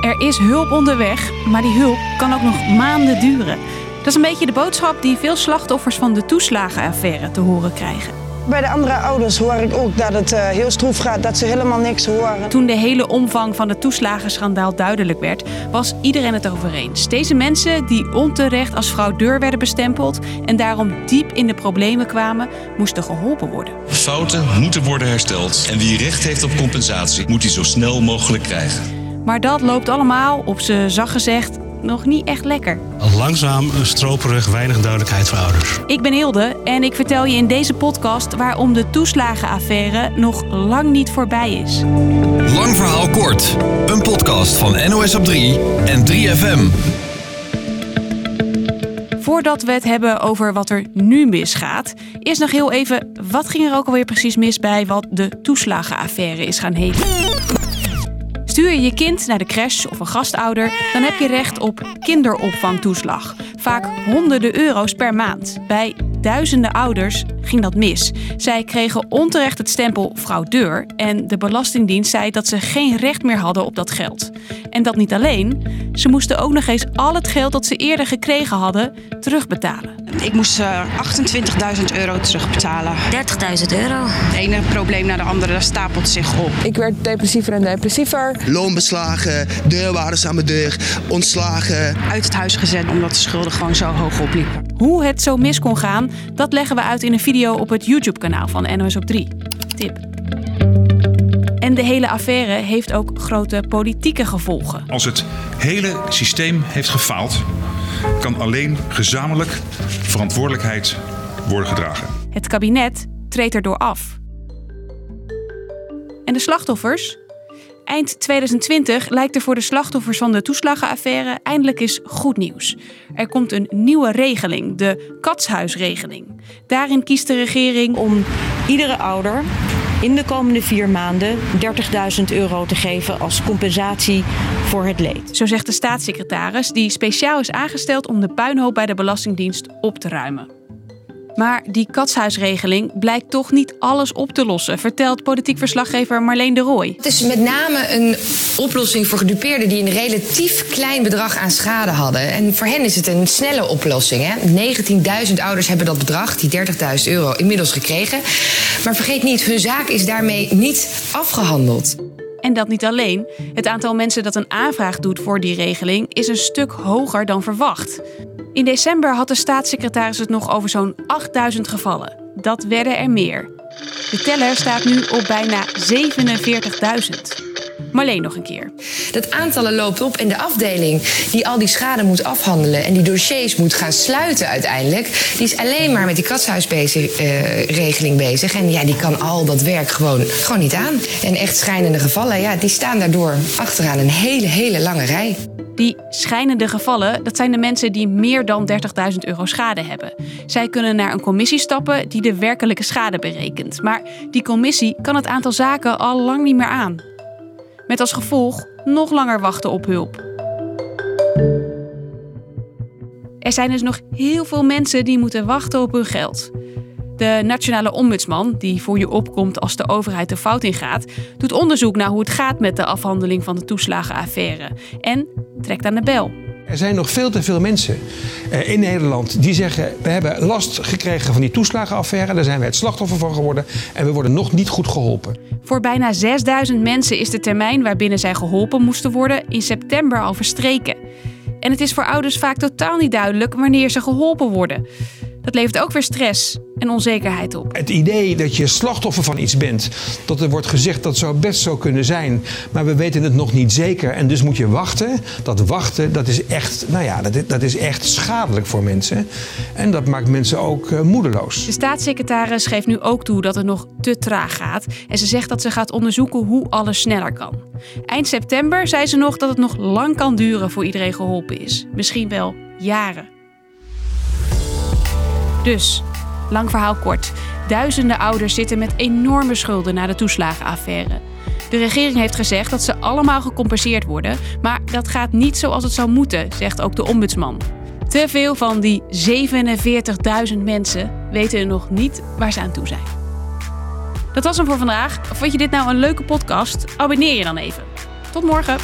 Er is hulp onderweg, maar die hulp kan ook nog maanden duren. Dat is een beetje de boodschap die veel slachtoffers van de toeslagenaffaire te horen krijgen. Bij de andere ouders hoor ik ook dat het uh, heel stroef gaat, dat ze helemaal niks horen. Toen de hele omvang van het toeslagenschandaal duidelijk werd, was iedereen het over eens. Deze mensen die onterecht als fraudeur werden bestempeld en daarom diep in de problemen kwamen, moesten geholpen worden. Fouten moeten worden hersteld en wie recht heeft op compensatie, moet die zo snel mogelijk krijgen. Maar dat loopt allemaal, op ze zacht gezegd, nog niet echt lekker. Langzaam, stroperig, weinig duidelijkheid voor ouders. Ik ben Hilde en ik vertel je in deze podcast waarom de toeslagenaffaire nog lang niet voorbij is. Lang verhaal kort. Een podcast van NOS op 3 en 3FM. Voordat we het hebben over wat er nu misgaat, eerst nog heel even, wat ging er ook alweer precies mis bij wat de toeslagenaffaire is gaan heten? Stuur je je kind naar de crash of een gastouder, dan heb je recht op kinderopvangtoeslag. Vaak honderden euro's per maand. Bij duizenden ouders ging dat mis. Zij kregen onterecht het stempel fraudeur en de Belastingdienst zei dat ze geen recht meer hadden op dat geld. En dat niet alleen, ze moesten ook nog eens al het geld dat ze eerder gekregen hadden terugbetalen. Ik moest uh, 28.000 euro terugbetalen. 30.000 euro. Het ene probleem naar de andere, dat stapelt zich op. Ik werd depressiever en depressiever. Loonbeslagen, deurwaarders aan mijn deur, ontslagen. Uit het huis gezet omdat de schulden gewoon zo hoog opliepen. Hoe het zo mis kon gaan, dat leggen we uit in een video op het YouTube-kanaal van NOS op 3. Tip. En de hele affaire heeft ook grote politieke gevolgen. Als het hele systeem heeft gefaald, kan alleen gezamenlijk verantwoordelijkheid worden gedragen. Het kabinet treedt erdoor af. En de slachtoffers? Eind 2020 lijkt er voor de slachtoffers van de toeslagenaffaire eindelijk eens goed nieuws. Er komt een nieuwe regeling, de katshuisregeling. Daarin kiest de regering om iedere ouder in de komende vier maanden 30.000 euro te geven als compensatie voor het leed. Zo zegt de staatssecretaris, die speciaal is aangesteld om de puinhoop bij de Belastingdienst op te ruimen. Maar die katshuisregeling blijkt toch niet alles op te lossen, vertelt politiek verslaggever Marleen de Rooij. Het is met name een oplossing voor gedupeerden die een relatief klein bedrag aan schade hadden. En voor hen is het een snelle oplossing. 19.000 ouders hebben dat bedrag, die 30.000 euro, inmiddels gekregen. Maar vergeet niet, hun zaak is daarmee niet afgehandeld. En dat niet alleen. Het aantal mensen dat een aanvraag doet voor die regeling is een stuk hoger dan verwacht. In december had de staatssecretaris het nog over zo'n 8000 gevallen. Dat werden er meer. De teller staat nu op bijna 47.000. Marleen nog een keer. Dat aantallen loopt op en de afdeling die al die schade moet afhandelen en die dossiers moet gaan sluiten uiteindelijk, die is alleen maar met die katshuisregeling bezig. En ja, die kan al dat werk gewoon, gewoon niet aan. En echt schijnende gevallen, ja, die staan daardoor achteraan een hele, hele lange rij. Die schijnende gevallen, dat zijn de mensen die meer dan 30.000 euro schade hebben. Zij kunnen naar een commissie stappen die de werkelijke schade berekent. Maar die commissie kan het aantal zaken al lang niet meer aan. Met als gevolg nog langer wachten op hulp. Er zijn dus nog heel veel mensen die moeten wachten op hun geld. De nationale ombudsman, die voor je opkomt als de overheid de fout ingaat, doet onderzoek naar hoe het gaat met de afhandeling van de toeslagenaffaire en trekt aan de bel. Er zijn nog veel te veel mensen eh, in Nederland die zeggen: we hebben last gekregen van die toeslagenaffaire, daar zijn we het slachtoffer van geworden en we worden nog niet goed geholpen. Voor bijna 6000 mensen is de termijn waarbinnen zij geholpen moesten worden in september al verstreken. En het is voor ouders vaak totaal niet duidelijk wanneer ze geholpen worden. Dat levert ook weer stress en onzekerheid op. Het idee dat je slachtoffer van iets bent, dat er wordt gezegd dat zou best zo kunnen zijn, maar we weten het nog niet zeker en dus moet je wachten. Dat wachten, dat is echt, nou ja, dat, dat is echt schadelijk voor mensen. En dat maakt mensen ook uh, moedeloos. De staatssecretaris geeft nu ook toe dat het nog te traag gaat en ze zegt dat ze gaat onderzoeken hoe alles sneller kan. Eind september zei ze nog dat het nog lang kan duren voor iedereen geholpen is. Misschien wel jaren. Dus, lang verhaal kort. Duizenden ouders zitten met enorme schulden na de toeslagenaffaire. De regering heeft gezegd dat ze allemaal gecompenseerd worden, maar dat gaat niet zoals het zou moeten, zegt ook de ombudsman. Te veel van die 47.000 mensen weten nog niet waar ze aan toe zijn. Dat was hem voor vandaag. Vond je dit nou een leuke podcast? Abonneer je dan even. Tot morgen.